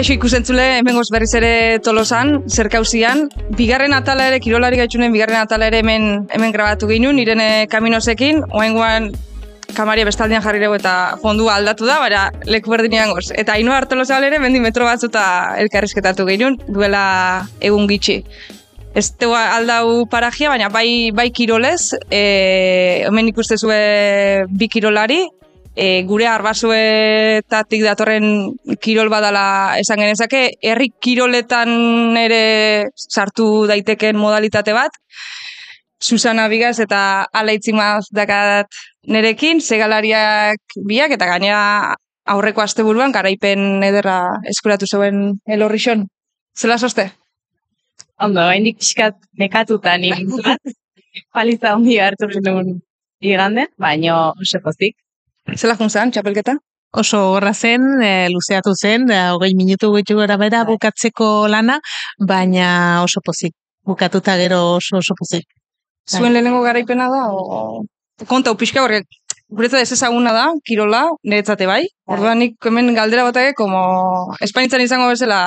Kaixo ikusentzule, hemen berriz ere tolosan, zerkauzian. Bigarren atala ere, kirolari gaitxunen bigarren atala ere hemen, hemen grabatu ginen, irene kaminosekin, oain guan kamaria bestaldian jarri dugu eta fondua aldatu da, baina leku berdinean goz. Eta hainua hartolozal ere, mendi metro batzuta elkarrizketatu ginen, duela egun gitxi. Ez teua aldau parajia, baina bai, bai kirolez, e, hemen ikustezue bi kirolari, e, gure arbazuetatik datorren kirol badala esan genezake, herri kiroletan ere sartu daiteken modalitate bat, Susana Bigaz eta Alaitzimaz dakat nerekin, segalariak biak eta gaina aurreko asteburuan garaipen ederra eskuratu zuen elorrixon. Zela soste? Ondo, haindik pixkat nekatuta nik. Paliza hondi hartu genuen igande, baino oso pozik. Zela junzan, txapelketa? Oso horra zen, e, luzeatu zen, e, hogei minutu gaitu gara bera Bai. bukatzeko lana, baina oso pozik. Bukatuta gero oso oso pozik. Zuen lehenengo garaipena da, o... Konta, pixka horrek, guretzat ez ezaguna da, kirola, niretzate bai. Orduan nik hemen galdera batake, como Espainitzan izango bezala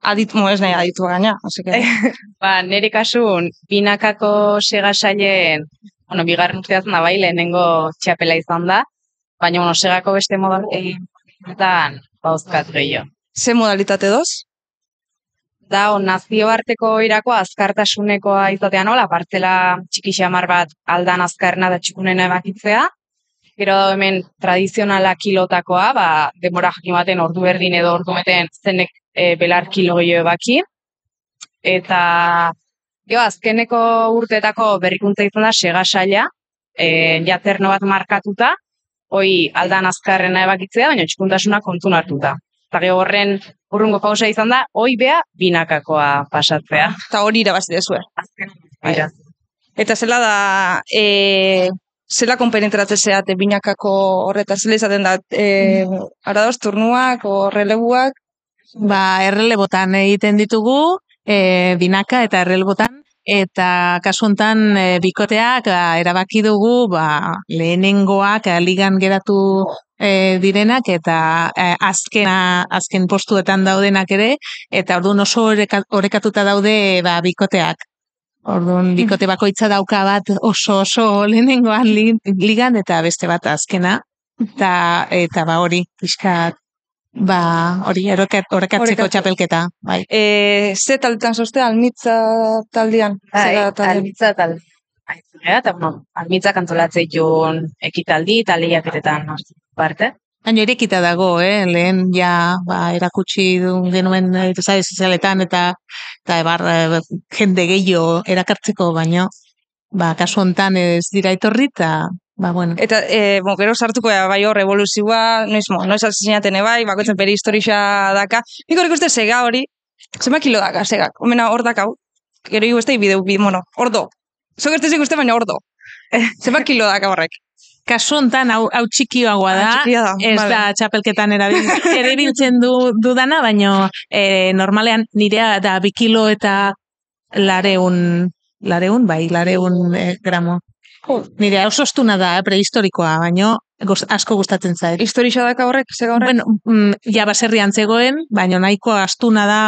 aditu, mo ez nahi aditu gaina. Que... Ba, nire kasun, binakako segasailen, bueno, bigarren urteatzen da bai, lehenengo txapela izan da, baina, bueno, segako beste moda egin bauzkat gehiago. Ze modalitate doz? Da, on, nazioarteko irako azkartasunekoa izatea nola, partzela txiki xamar bat aldan azkarna da txikunena ebakitzea, Gero da hemen tradizionala kilotakoa, ba, demora jakin baten ordu berdin edo ordu meten zenek e, belar kilo gehiago ebaki. Eta jo, azkeneko urteetako berrikuntza izan da sega e, jaterno bat markatuta, hoi aldan azkarrena ebakitzea, baina txikuntasuna kontun hartuta. Eta gero horren urrungo pausa izan da, hoi bea binakakoa pasatzea. Eta hori irabazi dezue. Azken, Bai. Eta zela da, e, zela konpenetratze zeate binakako horreta, zela izaten da, e, aradoz, turnuak, o relebuak, Ba, errelebotan egiten ditugu, e, binaka eta errelebotan, eta kasu hontan e, bikoteak ba, erabaki dugu ba, lehenengoak e, ligan geratu e, direnak eta e, azkena, azken postuetan daudenak ere, eta orduan oso oreka, orekatuta daude ba, bikoteak. Orduan, bikote bakoitza dauka bat oso oso lehenengoan li- ligan eta beste bat azkena. Eta, eta ba hori, pixkat, ba hori, orekatzeko Orekatzeko. txapelketa. Bai. e, ze taldetan zoste, almitza taldean, Bai, taldean. almitza tal. Aitzugea, eta bueno, almitza kantolatzei joan ekitaldi eta lehiaketetan parte. Baina irekita dago, eh? lehen ja ba, erakutsi du genuen eh, sare sozialetan eta eta ebar, eh, jende gehiago erakartzeko, baino ba, kasu hontan ez dira etorri eta ba, bueno. Eta, e, bon, gero sartuko da, bai hor, evoluzioa, noiz, mo, noiz asesinaten bai, bakoitzen bere historia daka. Nik horrek uste sega hori, zema kilo daka, segak, omena hor dakau. Gero higu este bideu, bi, bueno, ordo. Zok ez uste baina ordo. Zema kilo daka horrek. Kasu hontan hau, hau txikioagoa da, da, ez vale. da txapelketan erabil, erabiltzen du dudana, baino e, normalean nirea da bi kilo eta lareun, lareun, bai, lareun e, gramo. Nire oso astuna da, eh, prehistorikoa, baino goz, asko gustatzen zait. Historia daka horrek, sega horrek. Bueno, mm, ja baserrian zegoen, baino nahiko astuna da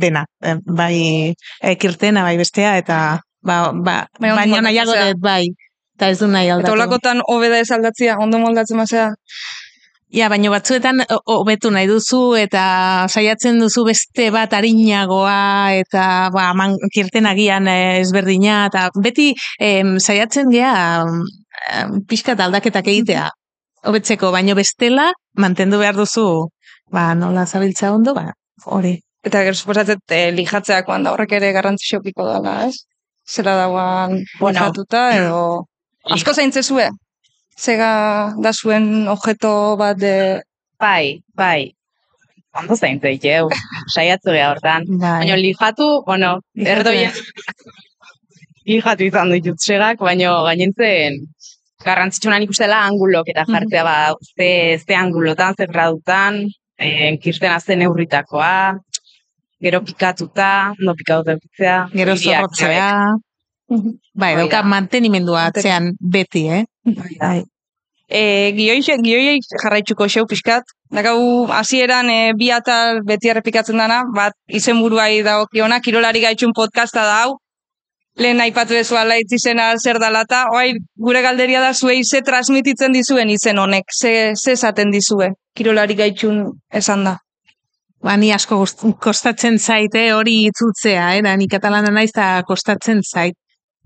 dena. Eh, bai ekirtena, bai bestea, eta ba, ba, Bai, baino moldatzen nahiago dut, bai. Eta ez du nahi Eta aldatu. olakotan hobeda ez aldatzia, ondo moldatzen mazea. Ja, baino batzuetan hobetu nahi duzu eta saiatzen duzu beste bat arinagoa eta ba man, kirten agian eh, ezberdina eta beti em, saiatzen gea em, pixkat aldaketak egitea. Hobetzeko, baino bestela mantendu behar duzu ba nola zabiltza ondo, ba hori. Eta gero suposatzet, e, lijatzeakoan da horrek ere garrantzio piko dela, ez? Zera dagoan Bueno. edo... Asko zaintzezue? Zega da zuen objeto bat de... Bai, bai. Ondo zaintzei, jau. Saiatzu geha hortan. Bai. Baina lijatu, bueno, erdoien. lijatu izan ditut segak, baina gainentzen garrantzitsuna nik uste dela angulok eta jartzea ba, ze, ze angulotan, ze gradutan, eh, kirtena zen neurritakoa, gero pikatuta, no pikatuta eukitzea. Gero zorrotzea. Bai, dauka da. mantenimendua atzean beti, eh? Bai, da. E, gioi, gioi jarraitzuko xeu pixkat. Dakau, hasieran e, bi atal beti errepikatzen dana, bat izenburuai dagokiona, kirolari gaitxun podcasta da hau, lehen aipatu dezu ala itzizena zer dala eta, oai, gure galderia da zuei ze transmititzen dizuen izen honek, ze, ze esaten dizue, kirolari gaitxun esan da. Ba, ni asko kostatzen zaite hori itzultzea, eh? da, ni katalana naiz eta kostatzen zait.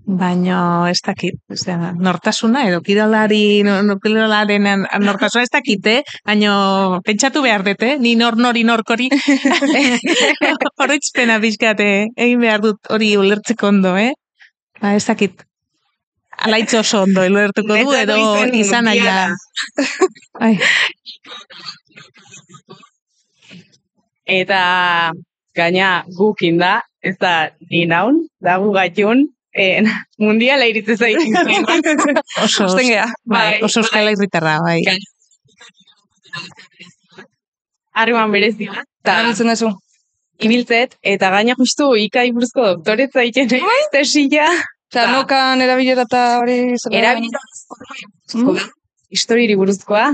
Baino ez dakit, osea, nortasuna edo kirolari, kirolaren nortasuna ez dakite, baino pentsatu behar dute, ni nor nori norkori. Horretzpena pixkate, egin behar dut hori ulertzeko ondo, eh? Ba, ez dakit. Alaitz oso ondo, ulertuko du, edo izan aia. Ai, Eta gaina gukin da, ez da ni naun, da gu gaitun, en, mundiala iritze zaitin oso, geha. bai, oso euskal herritarra, bai. Harreman berezi bat. Ta, Erabiltzen duzu. ibiltzet, eta gaina justu ikai buruzko doktoretza egiten tesila. Osea, Ba. nokan erabilera eta hori... Erabilera buruzkoa, historiri buruzkoa,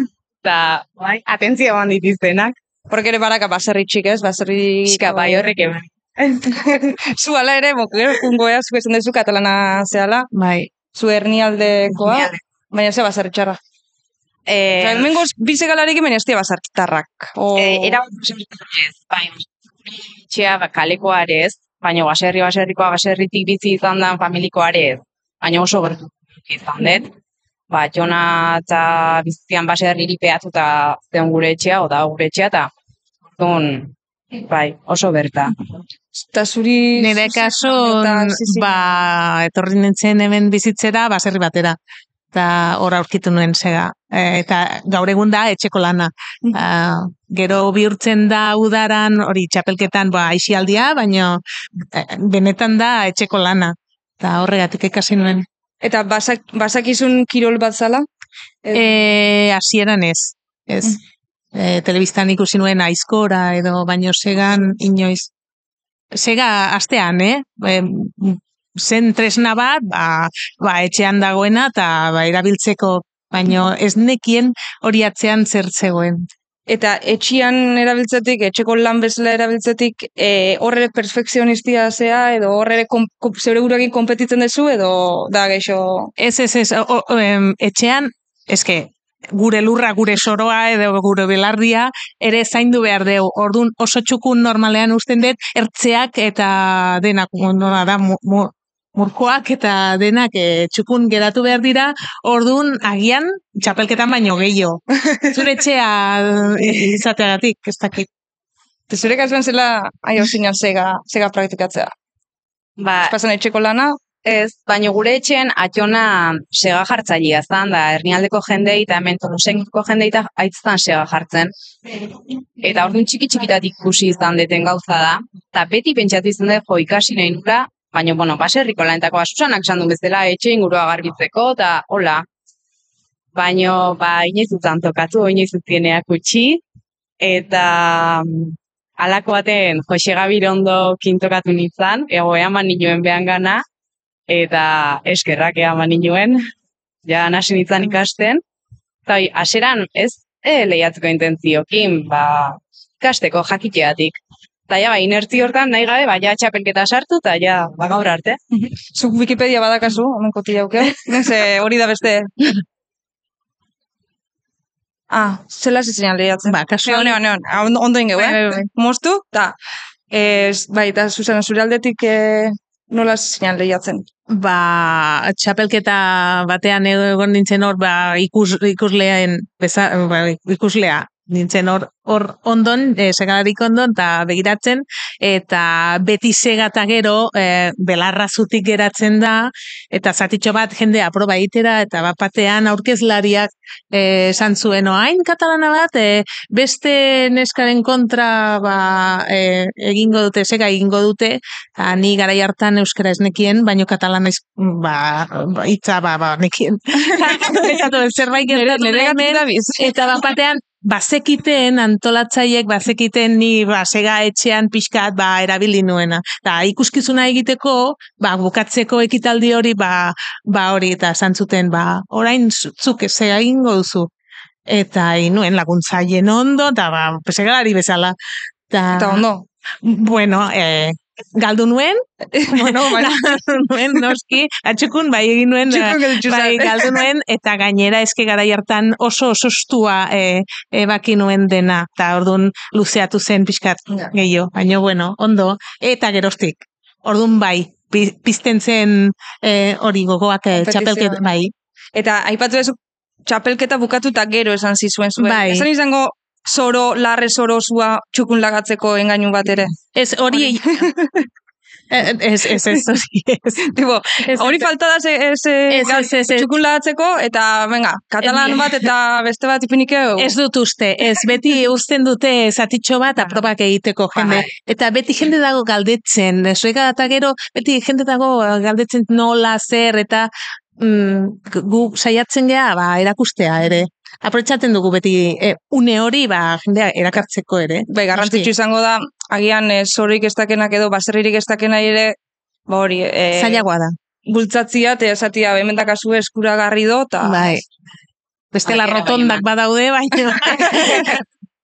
eta bai, atentzia eman ditiztenak. Porque ere baraka baserri txik, ez? Baserri... Txika, bai, horrek eman. Zu ala ere, bok, gero, kungoea, zu esan dezu katalana zehala, Bai, zu hernialdekoa, baina ze baserri txarra. Eh, Osea, hemengo bize galarik hemen ez dira basartarrak. O... Eh, era ez, bai. Txea, ba, kalekoa ere ez, baina baserri baserrikoa baserritik bizi izan da familikoa ere ez. Baina oso gertu izan dut. Ba, jona eta bizian baserriri pehatu eta zeon gure etxea, oda gure etxea, eta bai, oso berta. Eta zuri... Nire sí. ba, etorri nintzen hemen bizitzera, baserri batera. Eta hor aurkitu nuen zega. E, eta gaur egun da etxeko lana. Ah, gero bihurtzen da udaran, hori txapelketan, ba, aixialdia, baina eh, benetan da etxeko lana. Eta horregatik ikasi nuen. Eta basak, basakizun kirol bat zala? E, hasieran ez. Ez. E, telebistan ikusi nuen aizkora edo baino segan inoiz. Sega astean, eh? E, zen tresna bat, ba, ba etxean dagoena eta ba, erabiltzeko, baino ez nekien hori atzean zer zegoen. Eta etxian erabiltzetik, etxeko lan bezala erabiltzetik, e, horre perfekzionistia zea, edo horre kom, kom, zeure kompetitzen duzu, edo da geixo... Ez, ez, ez, o, o, em, etxean, eske, gure lurra, gure soroa edo gure belardia ere zaindu behar deu. Ordun oso txukun normalean usten dut, ertzeak eta denak, nola da, mu, mu, murkoak eta denak e, txukun geratu behar dira, ordun agian txapelketan baino gehiago. Zure etxea e, izateagatik, ez dakit. Zure kasuan zela, ai, osinan zega, zega praktikatzea. Ba, Pasan etxeko lana, Ez, baina gure etxean atxona sega jartzailea zan, da hernialdeko jendei eta hemen tolosenko jendei eta aitzan sega jartzen. Eta orduan txiki txikitatik ikusi izan deten gauza da. Eta beti pentsatu izan dut jo ikasi nahi nula, baina, bueno, baserriko lanetako asusanak esan du bezala etxe ingurua garbitzeko, eta hola. Baina, ba, inoiz utzan tokatu, inoiz utzieneak utxi, eta mm, alako baten Jose Gabirondo kintokatu nintzen, ego eaman nioen behan gana, eta eskerrak eaman nioen, ja nasi nintzen ikasten. Eta hoi, aseran ez e, lehiatzeko intentziokin, ba, ikasteko jakiteatik. Eta ja, ba, inertzi hortan nahi gabe, ba, ja, txapelketa sartu, eta ja, ba, gaur arte. zuk Wikipedia badakazu, hemen kotila auke, Nese, hori da beste... Ah, zela zitzen lehiatzen. Ba, kasu Neon, neon, neon, ondo, ondo ingeu, Bai, bai, eh? bai. Moztu, eta, ez, bai, eta Susana, zure aldetik eh, nola zitzen lehiatzen. ba, txapelketa batean egon nintzen hor, ba, ikus, ikusleen, beza, ba, ikuslea nintzen hor, hor ondon, e, segalarik ondon, eta begiratzen, eta beti segata gero, e, belarra zutik geratzen da, eta zatitxo bat jendea proba egitera, eta bat batean aurkezlariak e, esan zuen, oain katalana bat, e, beste neskaren kontra ba, e, egingo dute, sega egingo dute, eta ni garai hartan euskara ez nekien, baino katalana iz, ba, ba, hitza ba, ba, nekien. Pentsatu, zerbait gertatu gatik da biz. Bazekiten antolatzaiek bazekiten ni ba sega etxean pixkat ba erabili nuena. Ta ikuskizuna egiteko, ba bukatzeko ekitaldi hori ba ba hori eta santzuten ba orain zuk ze egingo duzu. Eta inuen laguntzaien ondo eta ba segalari bezala. Ta, Eta ondo. Bueno, eh, galdu nuen, bueno, galdu nuen, noski, atxukun bai egin nuen, bai galdu nuen, eta gainera eske gara hartan oso oso ostua e, ebaki nuen dena, eta orduan luzeatu zen pixkat Ja. gehiago, baina bueno, ondo, eta geroztik, orduan bai, pi- pizten zen eh, hori gogoak e, Kompetizioa. txapelket, bai, Eta aipatu duzu txapelketa bukatu eta gero esan zizuen zuen. Bai. Esan izango zoro, larre zoro zua txukun lagatzeko engainu bat ere. ez hori, Eh, ez, ez, ez, hori, ez, Tipo, hori falta da ze, Ez, ez, ez, ez. txukun lagatzeko eta, venga, katalan bat eta beste bat ipinikeu. Ez dut uste, ez beti uzten dute zatitxo bat aprobak egiteko jende. Eta beti jende dago galdetzen, zueka eta gero, beti jende dago galdetzen nola zer, eta mm, gu saiatzen gea, ba, erakustea ere. Aprotxaten dugu beti e, une hori, ba, jendea erakartzeko ere. Bai, garrantzitsu izango da, agian e, zororik ez dakenak edo baserririk ez ere, ba hori, e, Zailagoa da. bultzatzia, eta esatia, hemen dakazu eskuragarri do, eta... Bai. Bestela Bai, bai, rotondak badaude, baina.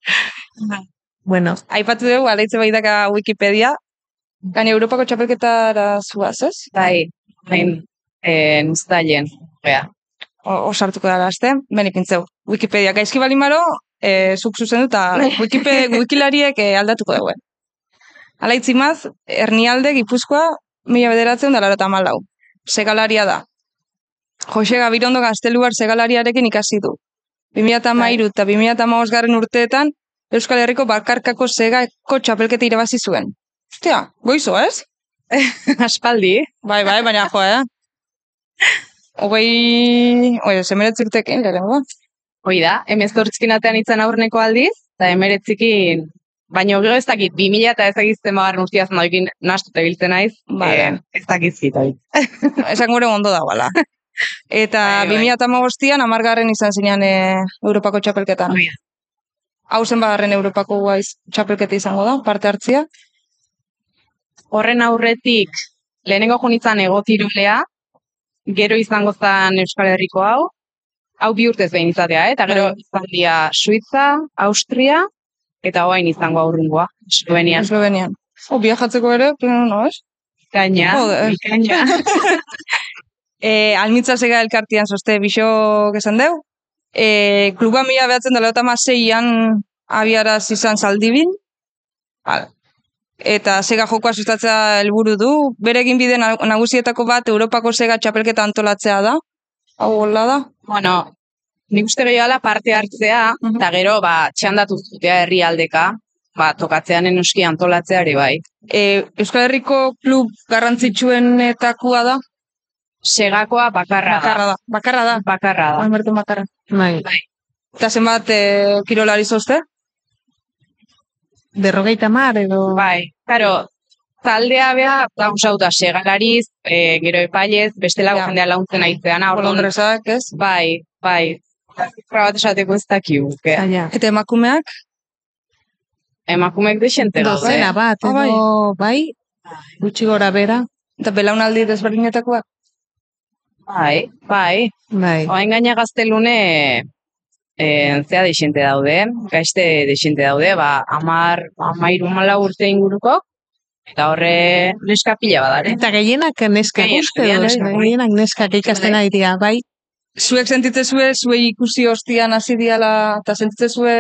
bueno, Aipatu dugu, aleitze bai daka Wikipedia, gaina Europako txapelketara zuaz, ez? Bai, hain, eh, nuztailen, gea. O, sartuko da azte, beni pintzeu. Wikipedia, gaizki balimaro, e, zuk zuzen dut, eta Wikipe, wikilariek e, aldatuko dugu. Alaitzimaz, Ernialde, Gipuzkoa, mila bederatzen da larota malau. Segalaria da. Jose Gabirondo Gazteluar segalariarekin ikasi du. 2013 eta 2015 garren urteetan, Euskal Herriko bakarkako segako txapelketa irabazi zuen. Ostia, goizo, ez? Aspaldi, Bai, bai, baina jo, eh? Hogei... Oie, semeretziktekin, lehenengo. hoi da, emezortzikin atean izan aurreneko aldiz, eta emeretzikin, baina gero ez dakit, 2000 eta ez dakit zenbagarren urtiaz noikin nastuta biltzen naiz, Vale. eh, ez dakit zitoi. Esan gure ondo dagoela. Eta Bai, bai. 2008an amargarren izan zinean e, Europako txapelketan. Hoi da. Hau zenbagarren Europako guaiz txapelketa izango da, parte hartzia. Horren aurretik, lehenengo jun izan egokirulea, gero izango zen Euskal Herriko hau, hau bi urtez behin izatea, eh? eta gero Bai. izan dira Suiza, Austria, eta hoain izango aurrungoa, Slovenian. Eslovenian. O, viajatzeko ere, pero no, ez? Bikaina, Joder. bikaina. E, almitza sega elkartian zoste bixok esan deu. E, kluba mila behatzen dela eta maseian abiaraz izan zaldibin. Hala. Eta sega jokoa sustatzea helburu du. Bere egin bide na- nagusietako bat Europako sega txapelketa antolatzea da. Hau hola da. bueno, nik uste gehiagola parte hartzea, Mhm. eta gero, ba, txandatu zutea herrialdeka, ba, tokatzean enoski antolatzeari bai. E, Euskal Herriko klub garrantzitsuenetakoa da. Segakoa bakarra, Bakarra da. Bakarra da. da. Bakarra da. Alberto bakarra. bai, Eta zenbat e, kirolari zozte? Berrogeita mar edo... Bai, karo, taldea beha, gauzauta segalariz, e, gero epailez, bestelago Ja. jendea launtzen aitzeana, Bolondresak, ez? bai, bai, zifra bat esateko ez dakigu, ke. Zaila. Eta emakumeak? emakumek desente gaude. Dozena bat, Ah, bai. edo, bai, gutxi gora bera, Eta belaunaldi desberdinetakoak? Bai, bai, bai. Oain gaina gaztelune e, zea desente daude, gaizte desente daude, ba, amar, amairu mala urte inguruko, eta horre neska pila badare. Eta gehienak eh? bai. gehienak neskak ikasten dira, bai. Zuek sentitzezue, zuei ikusi hostian hasi diala, eta sentitzezue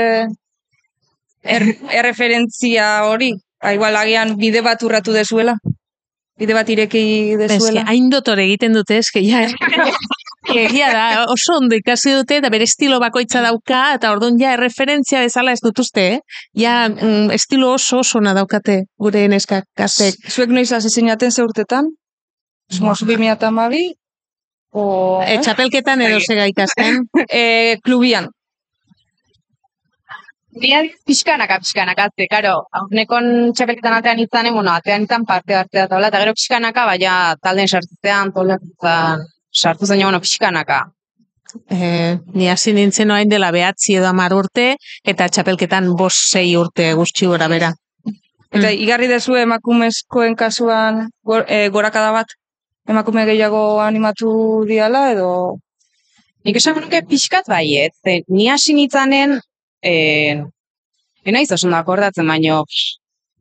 er, erreferentzia hori? Ha, igual, agian bide bat urratu dezuela? Bide bat ireki dezuela? hain dotore egiten dute, eske, ja, egia da, oso ondo ikasi dute, eta bere estilo bakoitza dauka, eta orduan ja, erreferentzia bezala ez dut uste, eh? Ja, mm, estilo oso oso ona daukate gure neskak gaztek. Zuek noiz hasi zinaten ze urtetan? Somos 2012? O, E, txapelketan edo zega ikasten. e, klubian. Ni pixkanaka, pixkanaka, ze, karo, aurnekon txapelketan atean izanen, bueno, atean izan parte hartzea taula, eta gero pixkanaka, baina talden sartzean, tolatzen, sartu zen, bueno, pixkanaka. E, ni hasi nintzen orain dela behatzi edo hamar urte, eta txapelketan bost sei urte guzti gora bera. Eta Mm. igarri dezu emakumezkoen kasuan gor, e, gorakada bat? Emakume gehiago animatu diala edo... Nik esan nuke pixkat baiet, ze ni hasi nitzanen, eh, enaiz oso ondo akordatzen, baino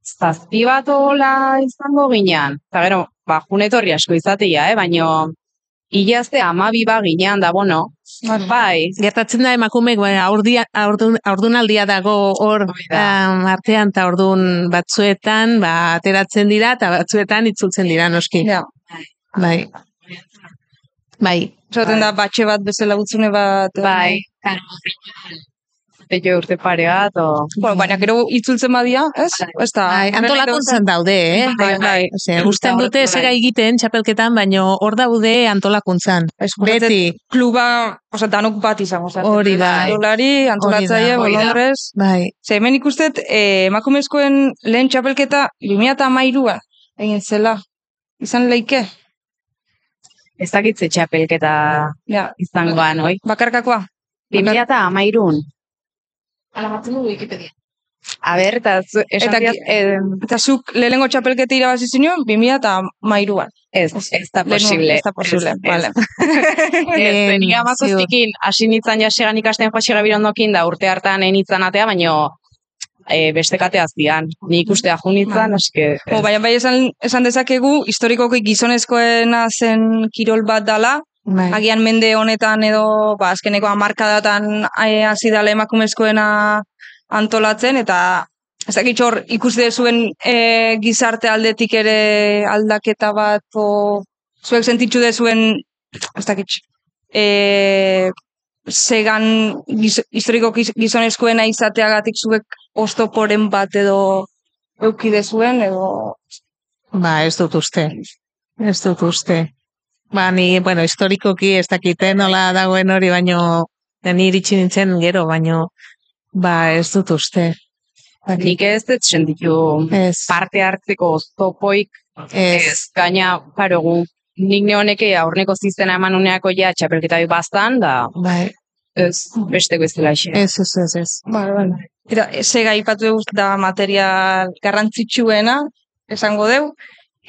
zazpi bat hola izango ginean. Eta gero, ba, junetorri asko izatea, eh? baino hilazte amabi ba ginean da, bueno, bai, Gertatzen da emakumeek ba, aurdia, aurdun, aurdunaldia dago hor um, artean eta ordun batzuetan ba, ateratzen dira eta batzuetan itzultzen dira noski. Ja. Bai. Bai. Zaten da, batxe bat bezala gutzune bat... edo- bai, Teio urte pare bat, o... Bueno, baina gero itzultzen badia, ez? Ez da... Bai, antolakuntzan daude, eh? Bai, bai. Ose, usten dute Bai. zega egiten txapelketan, baino hor daude antolakuntzan. Beti, Kluba, oza, danok bat izango zaten. Hori da. Dolari, antolatzaile, bolondrez. bai. Ze, hemen ikustet, eh, emakumezkoen lehen txapelketa 2008a egin zela. Izan leike, Ez dakitze txapelketa ja, izangoan, oi? bakarkakoa. 2000 eta amairun. Alamatzen du Wikipedia. A ber, eta zu, esan Eta eh, Eta zuk lehenengo txapelketa irabazi zinuen 2008an. ez, ez da posible. Ez da posible, Ez, ez. vale. Ez, Em, nik amazaztikin, hasi nintzen jasegan ikasten joasiga birondokin, da urte hartan enitzan atea, baino e, beste katea zian. Ni ikustea jo nintzen. Jo, baina bai esan, esan dezakegu, historikoki gizonezkoena zen kirol bat dala, Bai. agian mende honetan edo, ba, azkeneko hamarkadatan eh, hasi dala emakumezkoena antolatzen, eta ez dakit hor ikuste zuen e, gizarte aldetik ere aldaketa bat, o zuek sentitzu dezuen, ez dakit, e, segan giz, historiko giz- gizonezkoena izateagatik zuek ostoporen bat edo eukide zuen, edo Ba, ez dut uste. Ez dut uste. Ba, ni, bueno, historikoki ez dakite nola dagoen hori, baino, ni iritsi nintzen gero, baino, ba, ez dut uste. Ba, Nik ez dut sentitu Ez, parte hartzeko oztopoik ez, ez, gaina, paro, gu, nik neoneke aurreko zizena eman uneako ja txapelketa bi baztan, da bai, ez besteko ez dela xe. ez, ez, ez, ez. Vale, vale. Eta zega ipatu dugu da material garrantzitsuena, esango deu.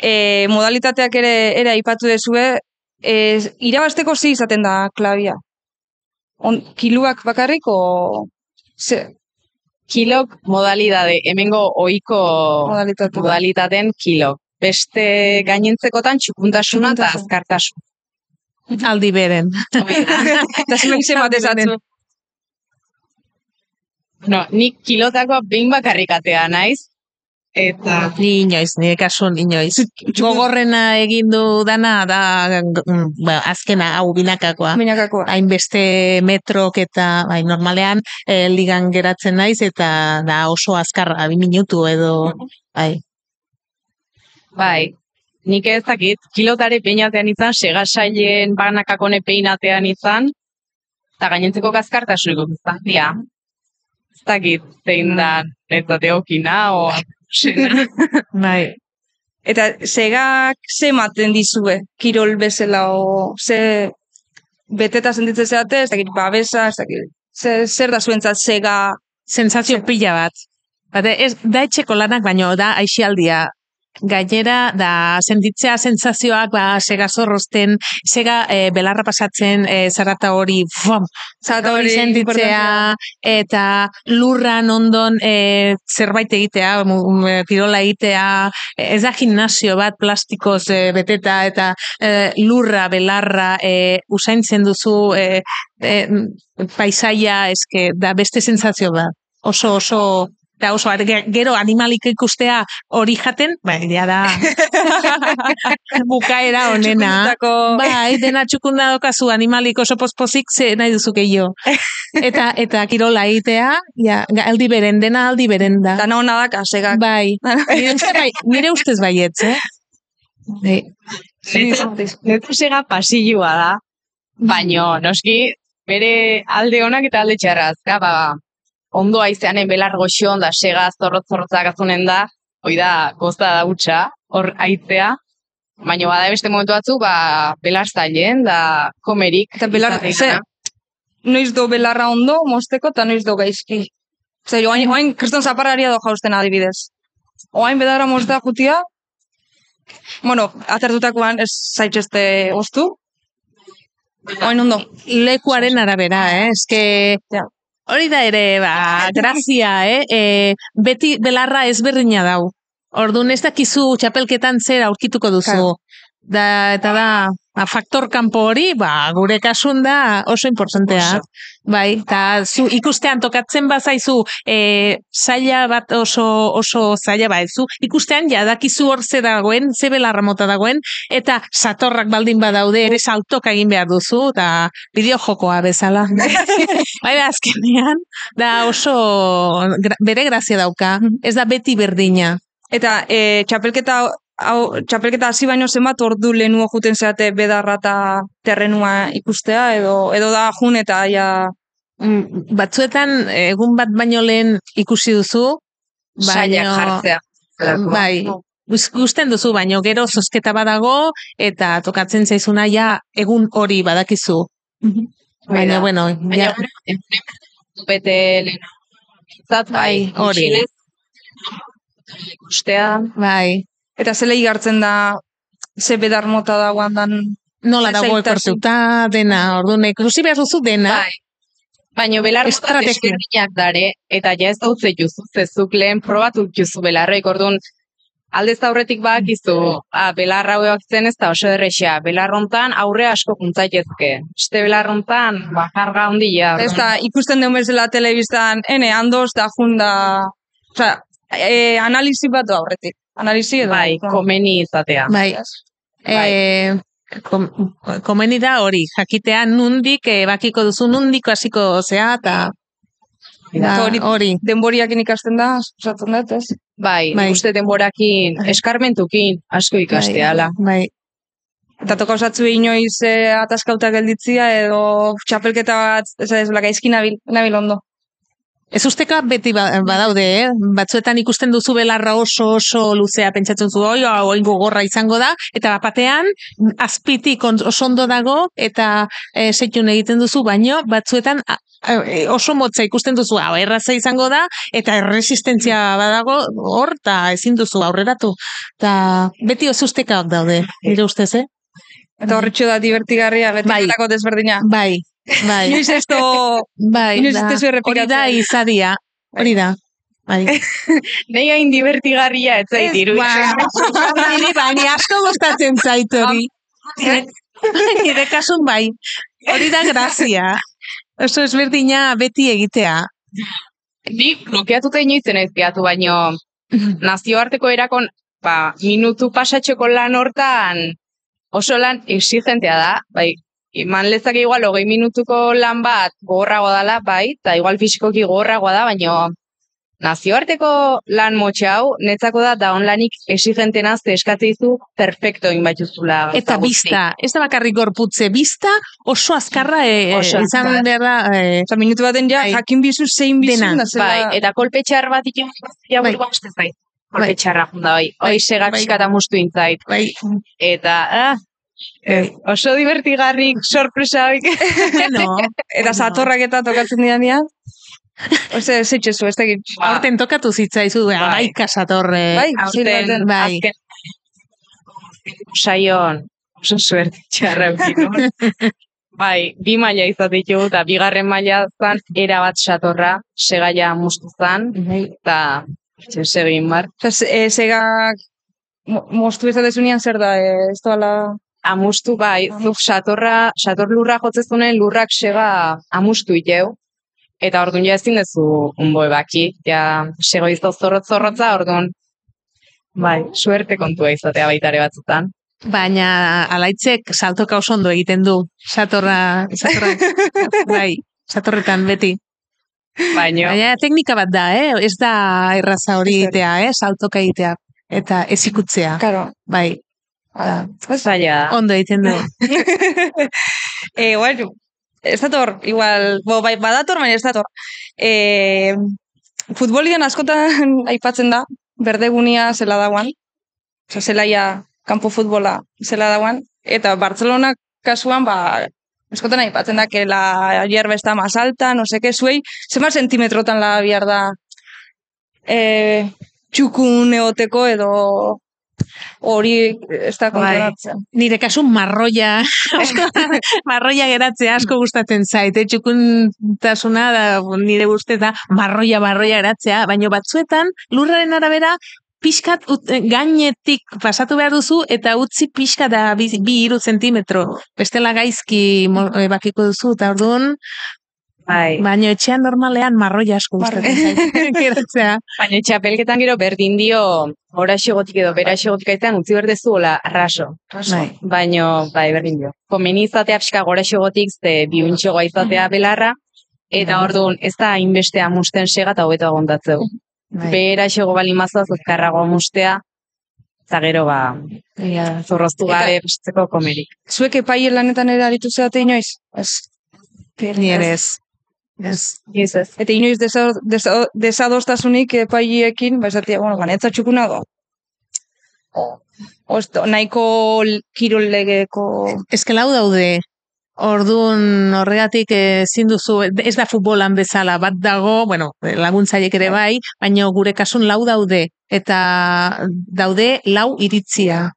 E, modalitateak ere ere aipatu dezue, e, irabasteko zi izaten da klabia. On, kiluak bakarrik o ze Kilok modalidade, hemengo ohiko modalitate? modalitaten kilok. Beste gainentzekotan txukuntasuna eta Txukuntasun. azkartasun. Aldi beren. Eta zuek ze batezatzu. No, nik kilotakoa behin bakarrikatea naiz, eta Ni inoiz, nire kasun inoiz. Gogorrena egin du dana da, mm, ba, azkena, hau binakakoa. Minakakoa. hainbeste metrok eta bai, normalean eh, ligan geratzen naiz eta da oso azkarra, bi minutu edo bai. bai, nik ez dakit, kilotare peinatean izan, segasailen banakakone peinatean izan, eta gainentzeko dia. Ez dakit, zein da, netzate okina, o... Bai. Eta zegak ze ematen dizue, kirol bezala o ze beteta sentitzen zeate, ez dakit babesa, ez dakit, ze, zer da zuentzat zega Sentsazio pila bat. Bate, ez, da etxeko lanak, baino da aixialdia. Gainera, da sentitzea sentsazioak, ba, sega zorrozten, sega e, belarra pasatzen, e, zarata hori, fum, zarata hori sentitzea, eta lurran ondon e, zerbait egitea, kirola egitea, ez da gimnasio bat plastikoz e, beteta, eta e, lurra, belarra, e, usaintzen duzu e, e, paisaia, eske, da beste sentsazio bat. Oso, oso, da oso, ge- gero animalik ikustea hori jaten, bai, ja da, bukaera onena. Bai, dena txukunda dokazu animalik oso pospozik, ze nahi duzu gehiago. Eta, eta kirola egitea, ja, aldi beren, dena aldi beren da. Dana hona daka, segak. Bai, nire, uste bai, nire ustez baietz, eh? Bai. Netu sega pasilloa da, baino, noski, bere alde onak eta alde txarrazka, ba, ondo aizeanen belar goxion da sega zorrot zorrotzak azunen da, hoi da, goza da utxa, hor aitzea, baino bada beste momentu batzu, ba, belar zailen, da komerik. Eta belar, ze, noiz do belarra ondo mosteko eta noiz do gaizki. Zer, oain, oain kriston zapararia do jausten adibidez. Oain bedarra mostea jutia, bueno, atertutakoan ez zaitxeste oztu, oain ondo. Lekuaren arabera, eh? Eske, Ja. Hori da ere, ba, grazia, eh? E, beti belarra ezberdina dau. Orduan ez dakizu txapelketan zer aurkituko duzu. Claro. Da, eta da, ba, faktor kanpo hori, ba, gure kasun da oso importantea. Bai, eta zu ikustean tokatzen bazaizu e, zaila bat oso oso zaila ba, zu ikustean jadakizu hor ze dagoen, ze belarra mota dagoen, eta satorrak baldin badaude ere saltoka egin behar duzu, eta bideo jokoa bezala. bai, da, azkenean, da oso bere grazia dauka, ez da beti berdina. Eta e, txapelketa hau, txapelketa hasi baino zenbat ordu lehenuo juten zeate bedarra eta terrenua ikustea, edo, edo da jun eta ja... Mm, Batzuetan egun bat baino lehen ikusi duzu, Sailak jartzea. Bai, gusten duzu, baino gero zozketa badago, eta tokatzen zaizuna ja egun hori badakizu. Baina, bueno, Baina, ja, bete lehen. Zat, Bai, hori. Ikustea, bai, Eta zela igartzen da ze bedar mota dagoan dan... nola dago ekortuta, dena, orduan, ikusi behar duzu dena, bai. Baina belar mota desberdinak dare, eta ja ez dautze juzu, zezuk lehen probatu juzu belarrek, orduan, aldez aurretik bakizu, ah, belarra hauek zen ez da oso errexea, belarrontan aurre asko kuntzaitezke. Este belarrontan, ba, jarga handia. Ez da, ikusten den bezala telebistan, ene, handoz da jun da... Osa, e, analizi bat du aurretik. Analizi edo... Bai, komeni izatea. bai, Bai. e, kom, komeni da hori, jakitea nundik, e, bakiko duzu nundiko hasiko zea, eta hori- hori, Denboriakin ikasten da, osatzen dut, ez? Bai, Bai. bai. uste denborakin, eskarmentukin, asko ikastea, bai, Eta toka osatzu inoiz e, ataskauta gelditzia edo txapelketa bat, ez da, ez gaizki nabil, nabil ondo. Ez usteka beti ba- badaude, eh? Batzuetan ikusten duzu belarra oso oso luzea pentsatzen zu, oi, oi, gogorra izango da, eta bapatean azpitik oso ondo dago, eta e, setxun egiten duzu, baino batzuetan a- oso motza ikusten duzu, hau erraza izango da, eta erresistentzia badago hor, eta ezin duzu aurreratu. Eta beti oso ustekaak daude, nire ustez, eh? Eta horretxo da divertigarria, beti Bai. bai. desberdina. Bai, bai, Inoiz ez do... bai, inoiz ez hori da izadia, hori da. Bai. Nei hain divertigarria, ez zait iru. Ba, baina asko gustatzen zait hori. Nire kasun bai. Hori da grazia. Oso ezberdina beti egitea. Ni blokeatuta inoizen ez gehiatu, baino nazioarteko erakon, ba, minutu pasatxeko lan hortan oso lan exigentea da, bai, iman lezake igual hogei minutuko lan bat gogorragoa dela, bai, eta igual fisikoki gogorragoa da, baino nazioarteko lan motxe hau, netzako da da onlanik exigentena ze eskatze dizu perfecto inbatuzula. Eta bista, ez da bakarrik gorputze, bista oso azkarra e, Oso izan azkar. behar da. E, Osa, minutu baten ja, Bai. jakin bizu, zein bizu, Dena. Bai, eta kolpe txar bat ito, ja Bai. burua uste zait. Kolpe Bai. txarra junda, bai. Bai, Hoi segak bai. eta mustu intzait. bai, Eta, ah, eh, oso divertigarrik, sorpresa hoik. no, Eta satorrak eta tokatzen dian dian. Ose, ez da egin. Ba, aurten tokatu zitzaizu, bai. Amaika satorre. Bai, aurten. Bai. azken saion, oso suerte txarra bai, bi maila izat ditugu, eta bigarren maila zan, era bat satorra, segaia mustu zan, Bai. eta segin bar. Osa, se- e, segak mo- moztu ezatezunean zer da, e, ez doala... Amustu, bai, zuk satorra, sator lurra jotzezunen lurrak sega amustu iteu. Eta orduan ja ezin dezu unbo ebaki, ja sego izo zorrot zorrotza, orduan, bai, suerte kontua izatea baitare batzutan. Baina alaitzek saltoka oso ondo egiten du. Satorra, satorra, bai, satorretan beti. Baina, Baina teknika bat da, eh? Ez da erraza hori egitea, eh? Saltoka egitea. Eta ezikutzea, Karo. bai, Zaila da. ondo egiten du. e, bueno, ez dator, igual, bo, bai, badator, baina ez dator. E, futbolian askotan aipatzen da, berdegunia zela dagoan, oza, zelaia kanpo futbola zela dagoan, eta Bartzelona kasuan, ba, Eskotan aipatzen da, que la hierba está más alta, no sé qué, zuei, zenbat sentimetrotan la bihar da e, txukun eoteko edo hori ez da kontrolatzen. Nire kasu marroia, marroia geratzea asko gustatzen zait, eh? txukuntasuna da, nire guztet da marroia, marroia geratzea, baina batzuetan lurraren arabera pixkat ut, gainetik pasatu behar duzu eta utzi pixka da bi, bi iru zentimetro. Bestela gaizki mo- eh, bakiko duzu, eta orduan, Bai. baina etxean normalean marroia asko gustatzen. Geratzea. Baina txapelketan gero berdin dio ora xegotik edo bera xegotik aitan utzi berdezu hola raso. Bai. Baino, bai, berdin dio. Komeni izatea pixka gora xegotik, ze biuntxegoa izatea belarra, eta orduan ez da hainbestea musten sega eta hobeto agontatzeu. Bai. Bera xego bali mazaz azkarragoa mustea, eta gero ba, Ia, zorroztu gabe pesteko komerik. Zuek epaile lanetan ere aritu zeate inoiz? Ez. Ni ere ez. Ez. Ez ez. Eta inoiz desa- desa- desadostasunik epaiekin, ba esatia, bueno, ganetza txukuna da. O, ez da, nahiko kirol legeko... Ez que lau daude, Orduan horregatik ezin duzu, ez da futbolan bezala, bat dago, bueno, laguntzaiek ere bai, baina gure kasun lau daude, eta daude lau iritzia.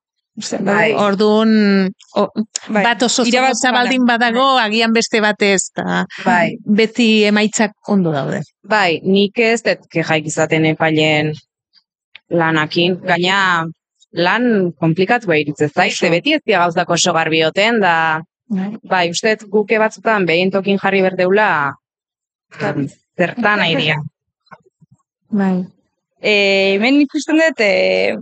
Bai. Orduan, o, Bai. bat oso Irabaz- zorrotza baldin badago, agian beste batez, eta Bai. beti emaitzak ondo daude. Bai, nik ez dut kejaik izaten epailen lanakin. Gaina lan komplikatu iritze zait, ze beti ez dira gauzak oso garbioten, da bai, uste dut guke batzutan behin tokin jarri berdeula zertan airia. Bai. E, hemen ikusten dut, e,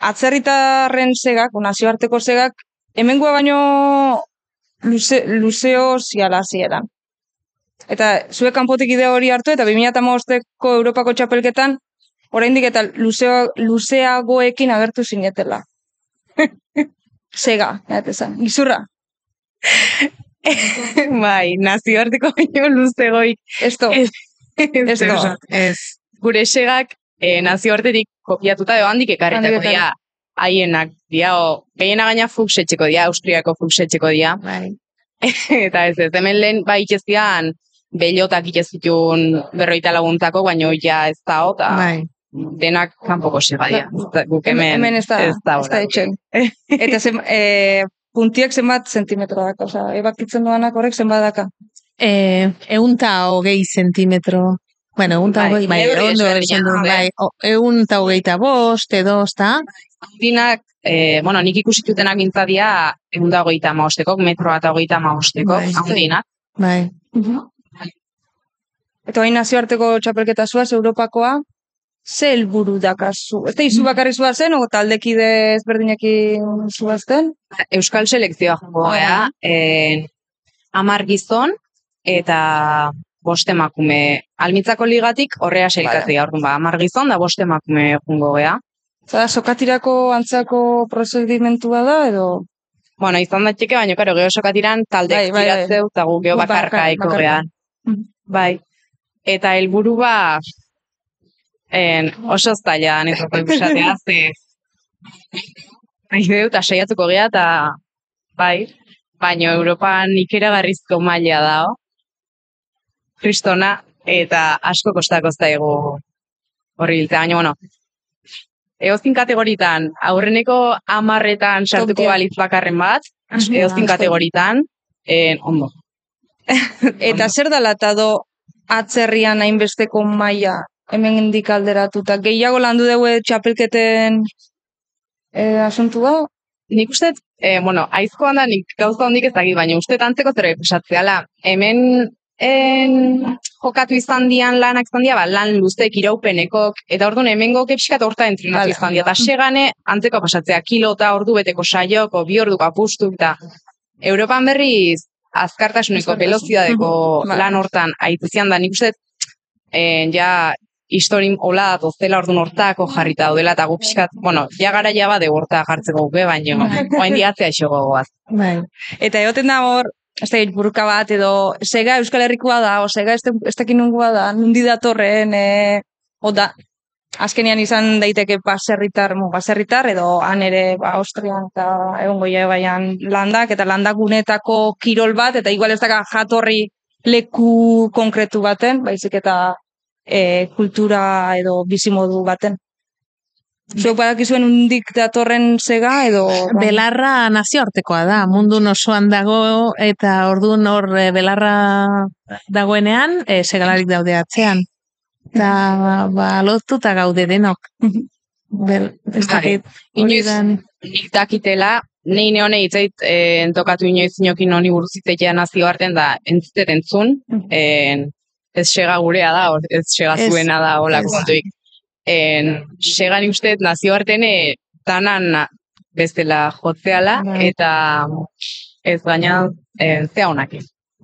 atzerritarren segak, nazioarteko segak, hemengoa baino luze, luzeo ziala zieran. Eta zuek kanpotik idea hori hartu, eta 2008ko Europako txapelketan, oraindik eta luzeo, luzeagoekin agertu zinetela. Sega, jat esan, gizurra. bai, nazioarteko baino luzegoik. Esto, Ez. Ez. Gure segak eh, nazioartetik kopiatuta edo handik ekarritako Handik dira haienak dia, o, gehiena gaina fuksetxeko dia, Austriako fuksetxeko dia. Bai. eta ez ez, hemen lehen bai itxeztian bellotak itxezitun berroita laguntako, baino ja ez da, eta Bai. denak kanpoko segadia. Guk hemen, hemen ez da, ez da, ez da etxen. Eta zen, e, puntiak zenbat zentimetro daka, osea, ebakitzen duanak horrek zenbat daka. E, eunta hogei zentimetro. Bueno, eunta Bai, hogei, bai, neurri ondo ezberdina, esan du, a ber. bai, o, eunta hogeita bost, edo, ezta? Handinak, eh, bueno, nik ikusitutenak gintzadia egun da hogeita maostekok, metroa eta hogeita maostekok, Bai. handinak. Bai. Eta hain nazioarteko txapelketa zuaz, Europakoa, ze helburu dakazu? Ez da izu bakarri zuazen, o taldekide ezberdinekin zuazten? Euskal selekzioa jongo gea, eh, amar gizon eta bost emakume. Almitzako ligatik horrea selkatzea, orduan ba, amar gizon da bost emakume jongo gea. Zara, sokatirako antzako prozedimentua da, edo? Bueno, izan da txeke, baina karo, geho sokatiran taldek Bai, bai, bai. tiratzeu, eta gu geho Gu bakarka eko gehan. Bai. Eta helburu ba, en, oso zaila netoko ikusatea, ze nahi dut, eta saiatuko gea, eta bai, baina Europan ikeragarrizko maila dao, kristona, eta asko kostako zaigu horri biltzea, baina, bueno, Eozin kategoritan, aurreneko amarretan sartuko balitz bakarren bat, eozin kategoritan, en, ondo. Eta zer da latado atzerrian hainbesteko maila hemen indik alderatuta? Gehiago landu dugu txapelketen e, asuntua? Nik uste, eh, bueno, aizkoan da nik gauza hondik ez dakit, baina uste antzeko zerbait pesatzeala. Hemen en, jokatu izan dian lanak izan dia, ba, lan luztek iraupenekok, eta orduan hemengo kepskat horta entrenatu izan dia, eta segane antzeko pasatzea kilo eta ordu beteko saioko, bi orduko apustu, eta Europan berriz azkartasuneko, Azkartasun. velozidadeko Bai. lan hortan aitzian da, nik uste, en, ja, historin hola dozela orduan hortako jarrita daudela, eta gu pixkat, bueno, ja gara ja bade horta jartzeko guke, baina oain diatzea iso gogoaz. Bai. Eta egoten da hor, ez da buruka bat, edo sega Euskal Herrikoa da, o sega ez, dakin nungoa da, nundi datorren, e, o da, azkenian izan daiteke baserritar, mo, baserritar edo han ere ba, Austrian eta egongo baian landak eta landagunetako kirol bat eta igual ez daka jatorri leku konkretu baten, baizik eta e, kultura edo bizimodu baten. Zuek badakizuen undik datorren zega edo... Belarra nazioartekoa da, mundu osoan dago eta orduan hor e, belarra dagoenean e, segalarik daude atzean. Eta ba, lotuta gaude denok. Bel, ez Bai. dakit. Inoiz- dakitela, nei neone hitzait e, entokatu inoiz inokin honi buruz hitzeia nazioarten da entzutet entzun, en, ez sega gurea da, ez sega zuena da Ez. kontuik. En, sega nik uste nazioarten e, danan bestela jotzeala, Bai. eta ez gaina e, zea honak.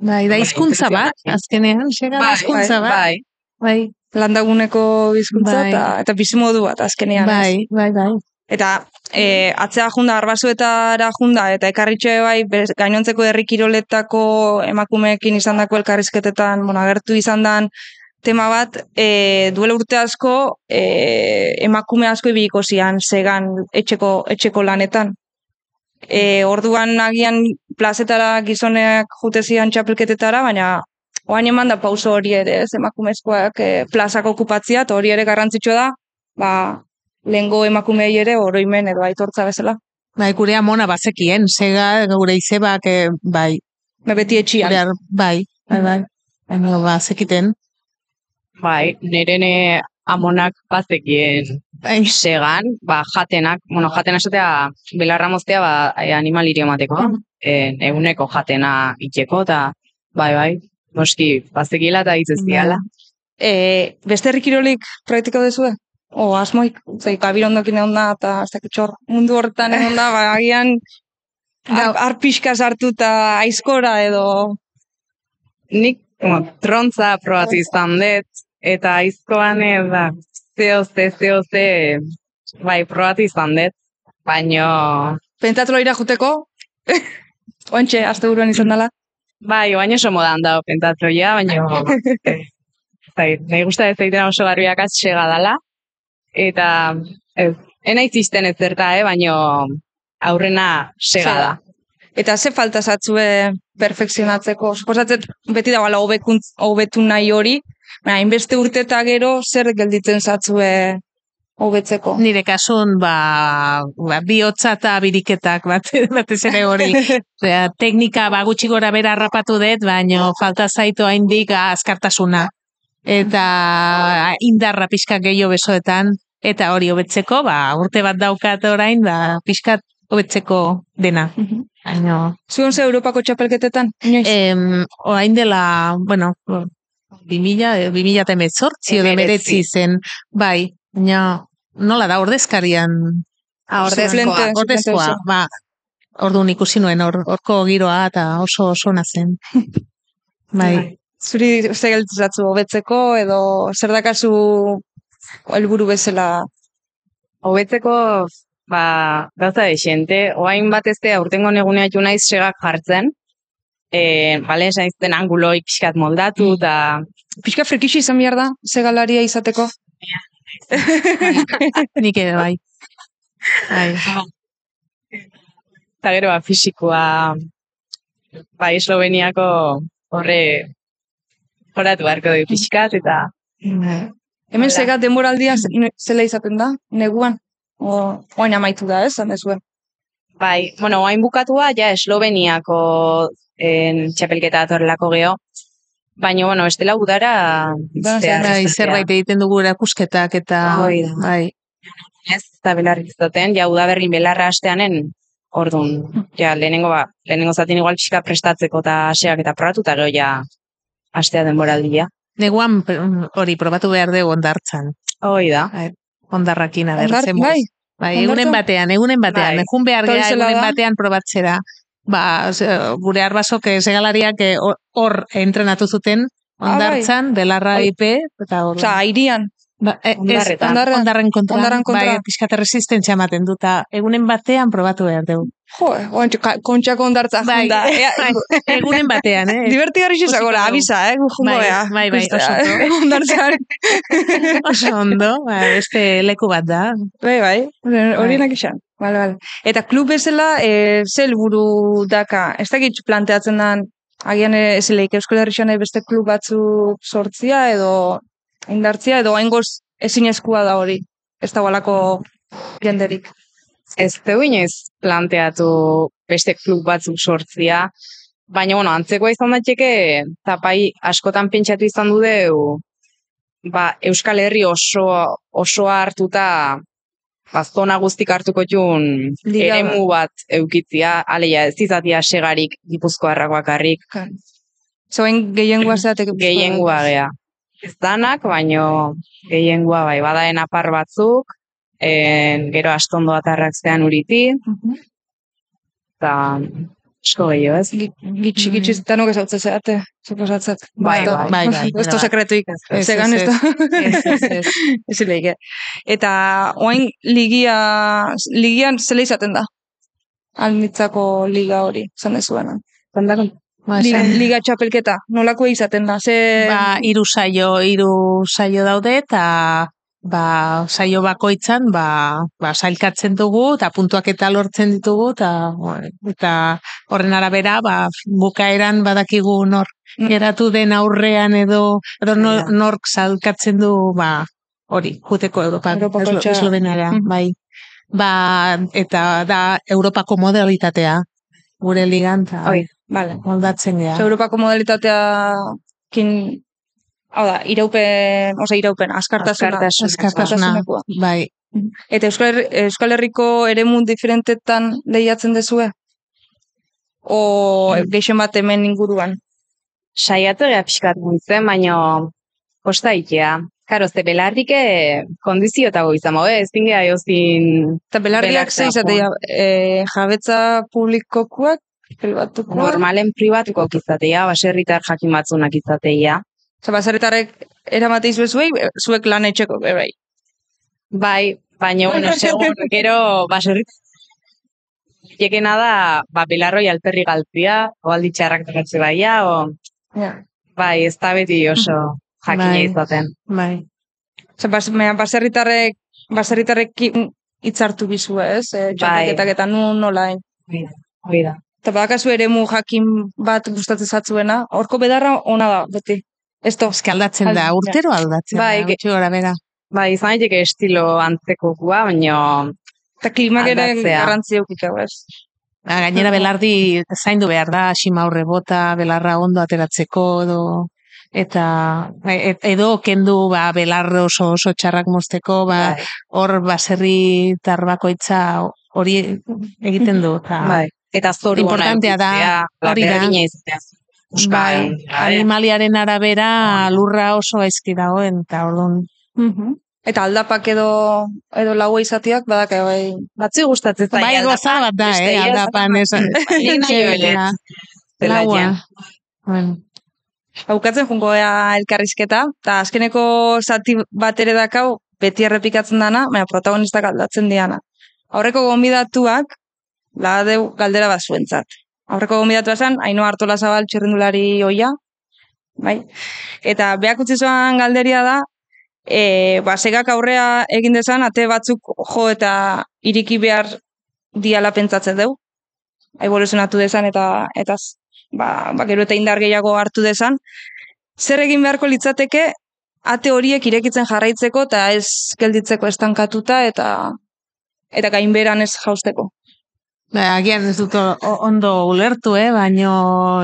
Bai, da hizkuntza bat, azkenean, sega da hizkuntza bat. bai, Bai, landaguneko bizkuntza Bai. eta, eta bizimodu bat azkenean. bai, bai, bai. Eta e, atzea junda, arbazuetara junda, eta ekarritxo bai, bez- gainontzeko herri kiroletako emakumeekin izandako elkarrizketetan, bueno, agertu izan dan tema bat, e, duela urte asko, e, emakume asko ibiliko zian, zegan etxeko, etxeko lanetan. E, orduan agian plazetara gizoneak jute zian txapelketetara, baina oain eman da pauso hori ere, ez, emakumezkoak e, plazako okupatzia, eta hori ere garrantzitsua da, ba, lehengo emakumeei ere oroimen edo aitortza bezala. Bai, gure amona bazekien, sega, gure izebak, eh, bai, Me beti etxian. gure ar- bai, bai, bai. Baina bazekiten. Bai, nerene amonak bazekien Bai, segan, ba, jatenak, bueno, jatena esatea, belarra moztea, ba, e, animali emateko, e, eguneko jatena itxeko, eta, bai, bai, noski, bazekila eta itzezkiala. E, beste herri kirolik praktiko dezue? O asmoik, zei, kabirondokin egon da, eta ez dakit txor, mundu hortan egon da, ba, agian ar, ar pixka sartu eta aizkora edo... Nik, trontza probatu izan dut, eta aizkoan da, zeo ze, zeo ze, bai, probatu izan dut, baino, Pentatloira juteko? Oantxe, azte buruan izan dela. bai, baino oso modan dago pentatloia, baino, eh, zait, nahi gusta ez zaitena oso garbiak sega dala, eta, ez, ena izisten ez zerta, eh, baino, aurrena sega da. Eta ze falta zatzue perfekzionatzeko? Suposatzet beti dagoela hobekuntz hobetu nahi hori, baina hainbeste urte eta gero zer gelditzen zatzue hobetzeko? nire kasun, ba, ba bihotza eta biriketak bat, batez ere hori. Osea, teknika ba, gutxi gora bera harrapatu dut, baino falta zaitu haindik azkartasuna. Eta indarra pixka gehiago besoetan, eta hori hobetzeko, ba, urte bat daukat orain, ba, pixkat hobetzeko dena. Baino, Zuen ze Europako txapelketetan? Inoiz? em, orain dela, bueno, 2000, 2000 eta emezortzi edo emeretzi zen, bai, baina nola da, ordezkarian Ah, Suplente. ordezkoa. Ordezkoa, ba, orduan ikusi nuen hor, horko giroa eta oso oso ona zen. Bai, Zuri ze gelditzen zatzu hobetzeko edo zer dakazu helburu bezala Hobetzeko, ba, gauza de xente, oain batezte aurtengo negunea ju naiz segak jartzen, e, bale, esan izten anguloik pixkat moldatu, eta Pixka frikixi izan behar da, segalaria izateko. nik ere bai. Bai, eta gero ba, fisikoa, bai, Esloveniako horre joratu beharko du pixkat, eta Hemen sega denboraldia zela izaten da, neguan. O, oain amaitu da, ez, zan dezuen. bai, bueno, oain bukatua, ja, Esloveniako en, txapelketa datorrelako geho, baina, bueno, estela udara, izatea. zerbait egiten dugu erakusketak eta Hoi da. bai, ez, eta belarrik izaten, ja, udaberrin belarra hasteanen, orduan, ja, lehenengo, ba, lehenengo zatin igual pixka prestatzeko eta aseak eta probatu, eta gero ja, astea denboraldia. neguan hori probatu behar dugu ondartzan. Hoi da. Ondarrakin aber Ondar- zemuz. bai, Bai, Ondartzan? egunen batean, egunen batean, Bai. egun behar gea egunen batean probatzera. Ba, gure arbasok segalariak eh, hor- entrenatu zuten, Ah, bai. ondartzan, belarra. IP, eta hor. Osa, airian, Ba, e, ez, ondarren, ondarren kontra, Ondarren kontra. bai, pixkat resistentzia ematen duta. Egunen batean probatu behar dugu. Jo, oantxo, kontxako ondartza Bai, junda. Ea, bai, egunen batean, eh? Divertigarri xezagora, Ikusiko dugu. abisa, eh, jungo Bai, ea. bai, bai, oso ondo. Ondartzan. Oso ondo, ba, beste leku bat da. Bai, bai, horienak izan. Vale, vale. Eta klub bezala, e, ze helburu daka, ez dakit planteatzen dan, agian eh, ez leik Euskal Herrian beste klub batzuk sortzia edo indartzia edo haingoz ezinezkoa da hori. Ez da balako jenderik. Ez teu inoiz planteatu beste klub batzuk sortzia, baina, bueno, antzekoa izan daiteke, tapai askotan pentsatu izan du deu, ba, Euskal Herri oso, osoa hartuta, ba, zona guztik hartuko Liga eremu bat eukitzia, aleia ez izatia segarik gipuzkoarrak bakarrik, Zoen gehiengoa zeatek. gehiengoa gea. Ez danak, baino gehiengoa bai, badaen apar batzuk, en, gero astondo atarrak zean uriti, Mhm. eta asko gehiago ez. Gitxi, gitxi, tanok ezautze zeate, suposatzat. Bai, bai, bai, Ez da bai. sekretuik, Ez, zegan ez, da. Ez, leike. Eta oain ligia, ligian zela izaten da? Almitzako liga hori, zan ez zuena. Zendako? Ba, Liga, liga txapelketa, nolako izaten da? Ze... ba, hiru saio, hiru saio daude eta ba, saio bakoitzan ba, ba, sailkatzen dugu eta puntuak eta lortzen ditugu eta, eta horren arabera ba, bukaeran badakigu nor Mm. geratu den aurrean edo, edo nor, nork salkatzen du ba, hori, juteko Europa, Esloveniara, Mhm. bai. Ba, eta da Europako modalitatea gure ligan, eta Oi, Vale. moldatzen gea. Europako modalitatea kin, hau da, iraupen, oza, iraupen, askartasuna. Askartasun. Eskartasuna, Askartasunekoa. bai. Eta Euskal, Herri, Euskal Herriko eremu diferentetan lehiatzen dezue? O Mm. geixen bat hemen inguruan? Saiatu gea pixkat guntzen, baino kosta itea. Karo, ze belarrike kondiziotago izan, moe, ez dingea jozin Eta belardiak ze Belartzea, izatea, e, jabetza publikokoak, pribatukoak? normalen pribatuko izatea, baserritar jakin batzunak izatea. Osa, baserritarrek eramate izue zuei, zuek lan etxeko, be, bai. Bai, baina, bueno, segun, gero, baserrit Jekena da, ba, belarroi alperri galtzia, o aldi txarrak tokatze baia, o, Ja. bai, ez da beti oso jakina Bai. izaten. Bai. Osa, bas, baserritarrek, baserritarrek hitzartu bizue, ez? E, txapelketak eta nu nola. hain. Hoi da. Eta badakazu eremu jakin bat gustatzen zatzuena, horko bedarra ona da, beti. Ez to, Eske aldatzen da, urtero aldatzen Bai, da, gutxi gora bera. Bai, izan daiteke estilo antzeko gua, baina eta klimak ere garrantzi eukiko, ez? Ba, gainera belardi zaindu behar da, sima horre bota, belarra ondo ateratzeko, edo, eta e- edo kendu ba, belarro oso oso txarrak mozteko, ba, bai, hor baserri tarbakoitza hori egiten du. Eta, bai. Eta zoru Importantea da, hori da. bai, Euskal, bai. animaliaren arabera lurra oso gaizki dagoen, eta orduan, Eta aldapak edo, edo laua izatiak, badaka bai. Batzu gustatzen zaie bai goza bat da, eh, aldapan esan. Nik nahi. Laua. Bueno, Haukatzen jungo ea elkarrizketa, eta azkeneko zati bat ere dakau, beti errepikatzen dana, baina protagonistak aldatzen diana. Aurreko gonbidatuak, ladeu galdera bat zuentzat. Aurreko gonbidatua zen, Ainoa Artola Zabal txirrindulari oia, bai? Eta beak utzi zuen galderia da, e, ba, segak aurrea egin dezan, ate batzuk jo eta iriki behar diala pentsatzen deu. Evoluzionatu dezan eta eta ba, ba, gero eta indar gehiago hartu dezan. Zer egin beharko litzateke ate horiek irekitzen jarraitzeko eta ez gelditzeko estankatuta eta eta gainberan ez jausteko. Ba, agian ez dut ondo ulertu, eh? baino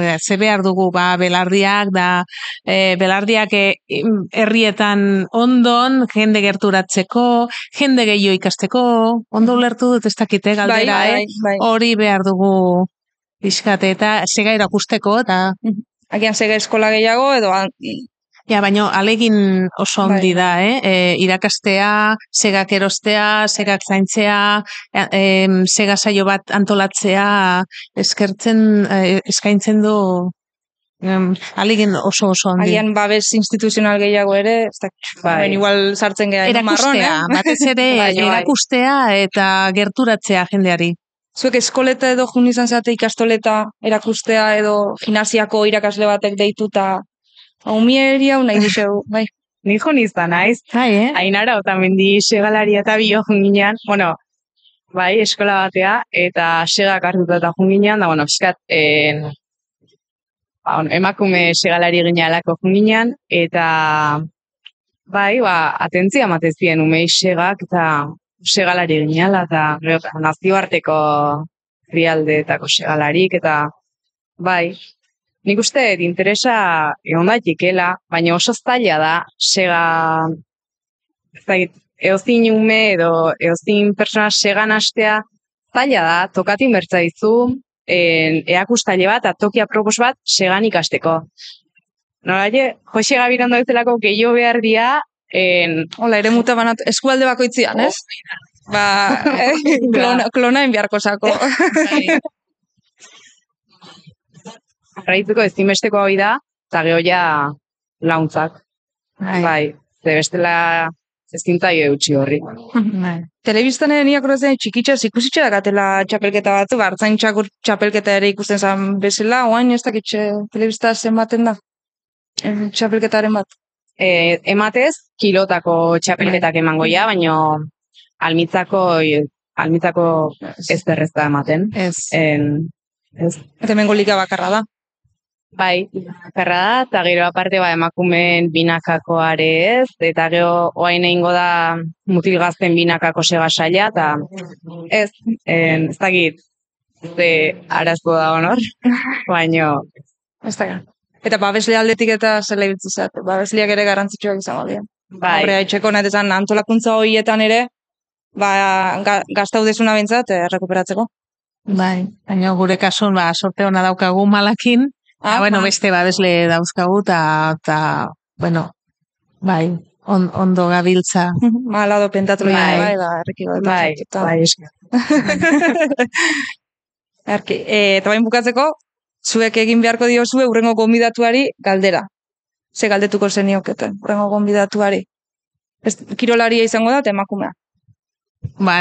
eh, ze behar dugu ba, belardiak, da eh, belardiak eh, herrietan ondon, jende gerturatzeko, jende gehiago ikasteko, ondo ulertu dut ez dakite galdera, bai, eh? bai. hori behar dugu pixkate eta zega erakusteko, eta Agian sega eskola gehiago edo Ja, baino alegin oso Bai. handi da, eh? E, irakastea, segak erostea, segak zaintzea, e, sega saio bat antolatzea, eskertzen, eh, eskaintzen du Em, aligin oso oso handi. Agian babes instituzional gehiago ere, ez da, Bai. igual sartzen geha marron, eh? batez ere Bai, bai. erakustea eta gerturatzea jendeari. Zuek eskoleta edo jun izan zate ikastoleta erakustea edo gimnasiako irakasle batek deituta Haumieri hau nahi duzeu, bai. Ni jo nizan, naiz. Bai, eh? Ainara otamendi segalaria eta bio junginan, bueno, bai, eskola batea, eta segak hartuta eta junginan, da, bueno, fiskat, en, ba, bueno, emakume segalari ginalako junginan, eta, bai, ba, atentzia matezien umei segak, eta segalari ginala, eta nazioarteko frialdeetako segalarik, eta, bai, nik uste interesa egon daitekela, baina oso zaila da, sega, ez dakit, eozin ume edo eozin persona segan astea, zaila da, tokatin bertzaizu, en, eakustaile bat, eta tokia propos bat, segan ikasteko. Noraile, Jose Gabirondo bezalako gehiago behar dia, en, Hola, ere muta banat, eskualde bakoitzian, ez? Ba, eh, klona, klona enbiarko sako. Arraituko ezinbesteko hori da, eta geho ja launtzak. Bai. Bai, ze bestela ezintza eutxi horri. Bai. Telebistan ere niak horrezen txikitxaz ikusitxe dakatela txapelketa batzu, bartzain txakur txapelketa ere ikusten zan bezala, oain ez dakitxe telebista zenbaten da? Txapelketaren bat. E, ematez, kilotako txapelketak emango ja, baino almitzako, almitzako ez berrez da ematen. Ez. En, ez, Eta hemengo liga bakarra da. Bai, bakarra da, eta gero aparte ba, emakumeen binakakoare ez, eta gero oain egingo da mutil gazten binakako sega saila, eta ez, en, ez dakit, ze arazko da honor, baino, Ez da gara. Eta babesle aldetik eta zela ibiltzu zat. Babesleak ere garrantzitsuak izango dira. bai, Horre, etxeko nahi esan antolakuntza horietan ere, ba, ga, gaztau desuna bintzat, eh, rekuperatzeko. Bai, baina gure kasun, ba, sorte hona daukagu malakin, ah, bueno, ba. beste babesle dauzkagu, eta, ta, bueno, bai, on, ondo gabiltza. Malado pentatu Bai. bai, da, erreki bat. bai, bai. Erki, e, eta bain bukatzeko, zuek egin beharko diozue urrengo gonbidatuari galdera. Ze galdetuko zenioketen, urrengo gonbidatuari. Ez, kirolaria izango da, eta emakumea. Ba,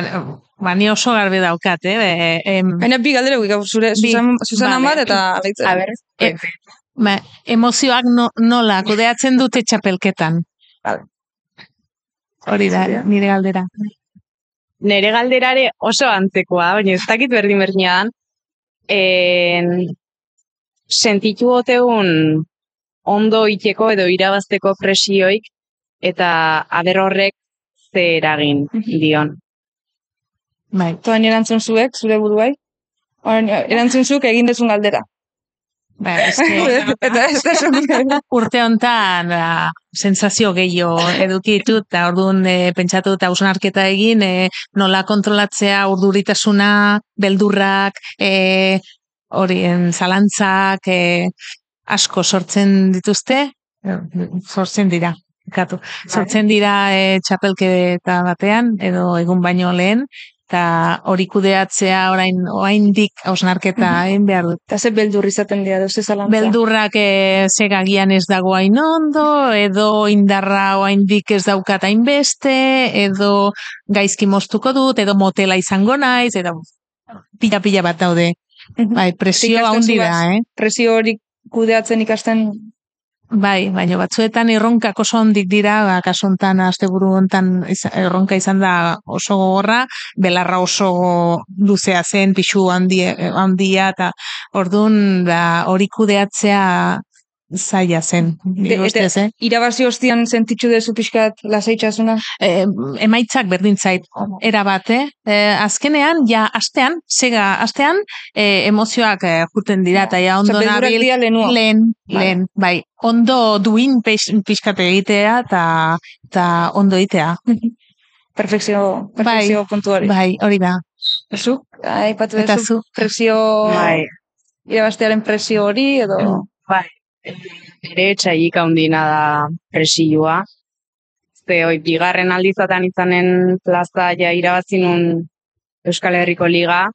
ba, ni oso garbi daukat, eh? E, em, Baina bi galdera gau, zure, Susan, Susanan vale. bat eta Alaitzen. A ber, E, ba, emozioak no, nola kudeatzen dute txapelketan. Vale. Hori da, nire galdera. nere galderare oso antzekoa, baina ez dakit berdin berdinean, en, sentitu otegun ondo iteko edo irabazteko presioik, eta aber horrek ze eragin dion. Bai. Baina erantzun zuek, zure buruai. Orain, erantzun zuek egin dezun galdera. Ba, eta ez da urte hontan ba, sensazio gehiago eduki ditut, eta orduan e, pentsatu eta hausnarketa egin, e, nola kontrolatzea urduritasuna, beldurrak, e, horien zalantzak, e, asko sortzen dituzte, sortzen dira. Katu. Sortzen dira e, txapelketa batean, edo egun baino lehen, eta hori kudeatzea orain oraindik hausnarketa egin behar dut. Eta ze beldur izaten dira, doze zalantza. Beldurrak e, segagian ez dago hain ondo, edo indarra oraindik ez daukat hainbeste, edo gaizki moztuko dut, edo motela izango naiz, edo pila-pila bat daude. Bai, presio handi da, eh? Presio hori kudeatzen ikasten Bai, baina batzuetan erronkak oso ondik dira, ba, kasu hontan asteburu hontan iza- erronka izan da oso gogorra, belarra oso luzea zen, pixu handia, handia eta orduan ba, hori kudeatzea zaila zen. Eh? irabazi ostian sentitzu dezu pixkat lasaitasuna. e, emaitzak berdin zait era bat, eh? E, azkenean, ja, astean, sega, astean, e, emozioak e, juten dira, eta ja, ondo nabil, lehen, Vale. lehen, bai, ondo duin pixkat egitea, eta ondo egitea. Perfekzio, perfekzio puntu hori. Bai, hori da. Zu, aipatu duzu zu, presio, Bai, irabastearen presio hori, edo... bai. Ere txaik handina da presioa. Ze hoi, bigarren aldizatan izanen plaza ja irabazi nun Euskal Herriko Liga.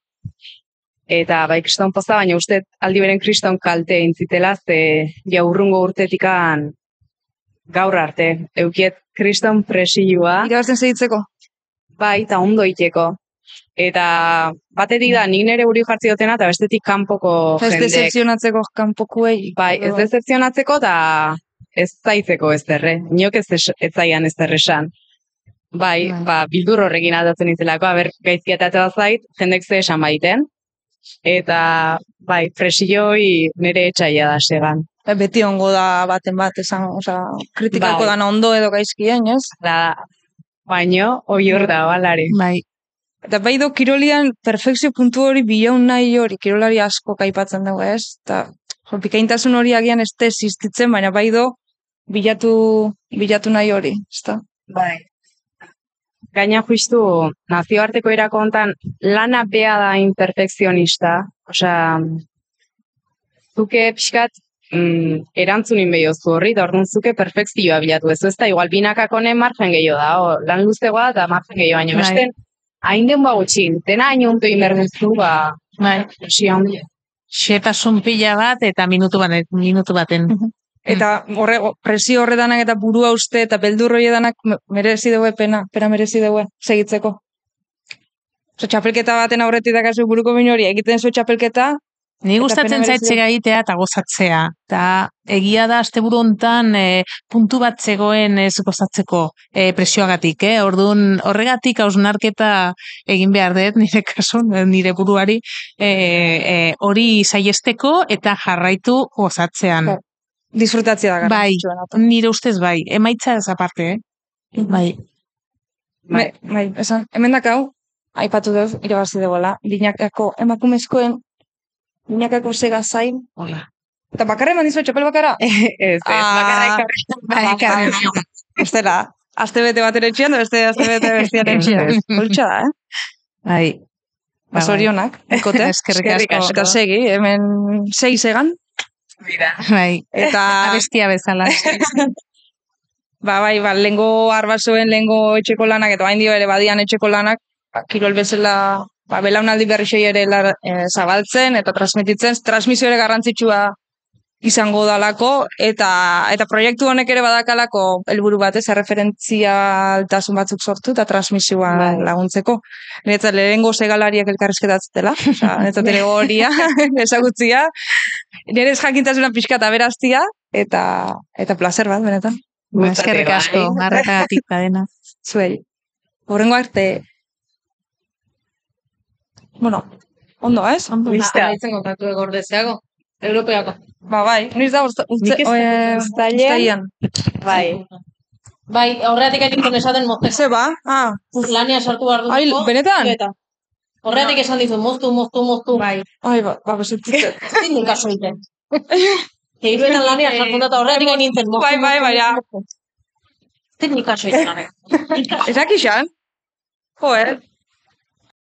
eta bai kriston poza, baina uste aldi beren kriston kalte intzitela, ze jaurrungo urtetikan gaur arte. Eukiet kriston presioa, Irabazten segitzeko. bai, eta ondo iteko. Eta batetik da, nik nire buri jartzi dutena, eta bestetik kanpoko Ez jendek. decepzionatzeko kanpokuei. Bai, ez decepzionatzeko eta ez zaitzeko ez derre. Inok ez, ez zaian ez derresan. Bai, Bai. ba, bildur horrekin aldatzen izelako, aber, gaizki eta zait, jendek ze esan baiten. Eta, bai, presioi nire etxaia da segan. Beti ongo da baten bat, esan, oza, kritikako Bai. dana ondo edo gaizkien, ez? Da, baino, oi hor da, balari. Bai, Eta bai do, kirolian perfekzio puntu hori bilaun nahi hori, kirolari asko kaipatzen dugu, ez? Eta, jo, bikaintasun hori agian ez existitzen, baina bai do, bilatu, bilatu nahi hori, ezta? Bai. Gaina justu nazioarteko erako hontan lana bea da imperfekzionista. Osea, zuke pixkat mm, erantzunin behiozu horri, da orduan zuke perfekzioa bilatu ez. Ez da, igual binakak honen margen gehiago da, o, lan luzegoa da margen gehiago, baina Bai. Hain den ba gutxin, dena hain onto inberduzu, ba, bai. presioa handia. Xetasun pila bat eta minutu, bat, minutu baten. Eta horre, presio horredanak eta burua uste eta beldur me- merezi dugu pena, pena merezi dugu segitzeko. Oso, txapelketa baten aurretik dakazu buruko min hori, egiten zu txapelketa, Ni gustatzen zait egitea eta gozatzea. Eta egia da asteburu hontan e, puntu bat zegoen ez gozatzeko e, presioagatik, eh? Orduan horregatik hausnarketa egin behar dut nire kasun, nire buruari e, e, hori saiesteko eta jarraitu gozatzean. Bai. disfrutatzea da Bai. Nire ustez bai, emaitza ez aparte, eh? Bai. Bai, bai, esan, hemen dakau, aipatu dut, irabazi duela, binakako emakumezkoen, binakako sega zain, Hola. eta bakarra eman dizu txapel bakara? ez, ez, Ah. bakarra ekarri. Bai, aste bete batera etxean, da beste aste bete bestean etxean. Poltsa da, eh? Bai. Ba, zorionak, bikote. Eskerrik asko. Eta segi, hemen sei segan, Bai. eta Abestia bezala. ba, bai, ba, lengo arbasoen, lengo etxeko lanak, eta bain dio ere badian etxeko lanak, ba, kirol bezala, ba, belaunaldi berri ere lar, e, zabaltzen eta transmititzen, transmisio ere garrantzitsua izango dalako, eta eta proiektu honek ere badakalako helburu batez, erreferentzialtasun batzuk sortu eta transmisioa Bai. laguntzeko. Niretzat lehenengo segalariak elkarrizketatzela, osea, niretzat ere horia, ezagutzia, nire jakintasuna pixka eta beraztia, eta, eta placer bat, benetan, Ba, Eskerrik Bai. asko, garrakatik badena. zuei. Horrengo arte, bueno, ondo, ez? Ondo. Lista. Aitzen kontatu egordezeago. Europeako. Ba, bai, noiz da, usta, uste, Nik ez dakit, uztailean? Bai. Bai, aurreatik egiten esaten moztu. Ze ba? Ah, uf, Lania sartu behar ai, dutuko. benetan? Eta. Horreatik esan dizu, moztu, moztu, moztu. Bai. Ai, ba, ba, besutzit. Zindin kaso egiten. Eiruetan lania sartu da, eta horreatik egin nintzen. moztu, Bai, bai, moztu, baina. moztu. Zindin kaso egiten. Ezak isan? Joder,